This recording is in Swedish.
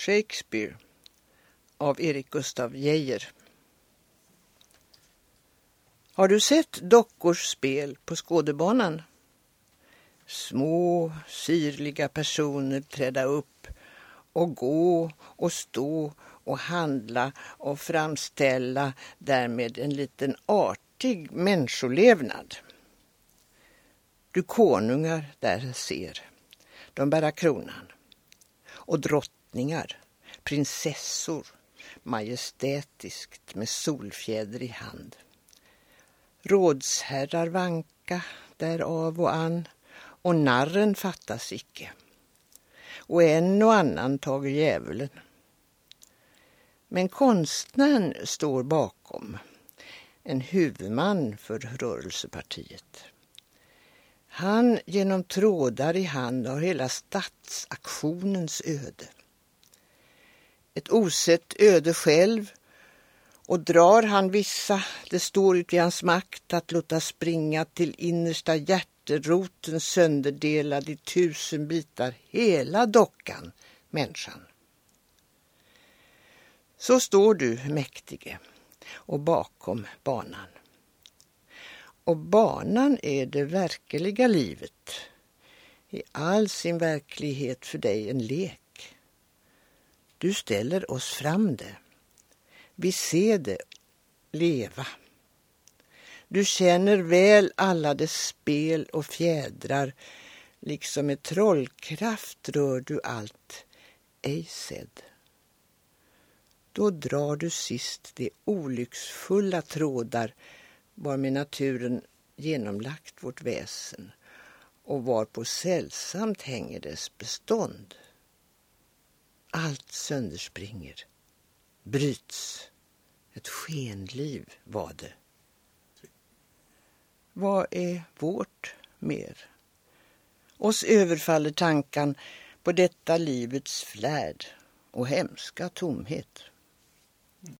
Shakespeare av Erik Gustaf Geijer. Har du sett dockors spel på Skådebanan? Små syrliga personer träda upp och gå och stå och handla och framställa därmed en liten artig människolevnad. Du konungar där ser, de bära kronan och drottningar, prinsessor, majestätiskt med solfjäder i hand. Rådsherrar vanka där av och an och narren fattas icke. Och en och annan tager djävulen. Men konstnären står bakom, en huvudman för rörelsepartiet. Han genom trådar i hand har hela stadsaktionens öde. Ett osett öde själv och drar han vissa, det står ut i hans makt att låta springa till innersta hjärteroten sönderdelad i tusen bitar, hela dockan, människan. Så står du, mäktige, och bakom banan. Och banan är det verkliga livet, i all sin verklighet för dig en lek. Du ställer oss fram det. Vi ser det leva. Du känner väl alla dess spel och fjädrar, liksom med trollkraft rör du allt, ej sedd. Då drar du sist de olycksfulla trådar varmed naturen genomlagt vårt väsen och varpå sällsamt hänger dess bestånd. Allt sönderspringer, bryts. Ett skenliv var det. Vad är vårt mer? Oss överfaller tankan på detta livets flärd och hemska tomhet.